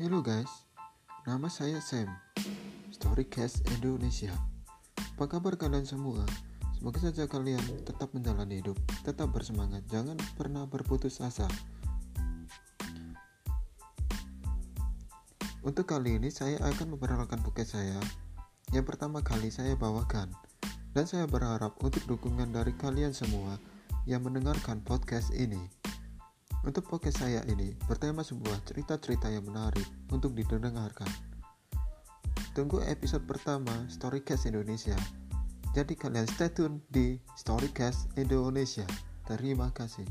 Halo guys, nama saya Sam, Storycast Indonesia. Apa kabar kalian semua? Semoga saja kalian tetap menjalani hidup, tetap bersemangat, jangan pernah berputus asa. Untuk kali ini saya akan memperkenalkan podcast saya. Yang pertama kali saya bawakan, dan saya berharap untuk dukungan dari kalian semua yang mendengarkan podcast ini. Untuk podcast saya ini bertema sebuah cerita-cerita yang menarik untuk didengarkan. Tunggu episode pertama Storycast Indonesia. Jadi kalian stay tune di Storycast Indonesia. Terima kasih.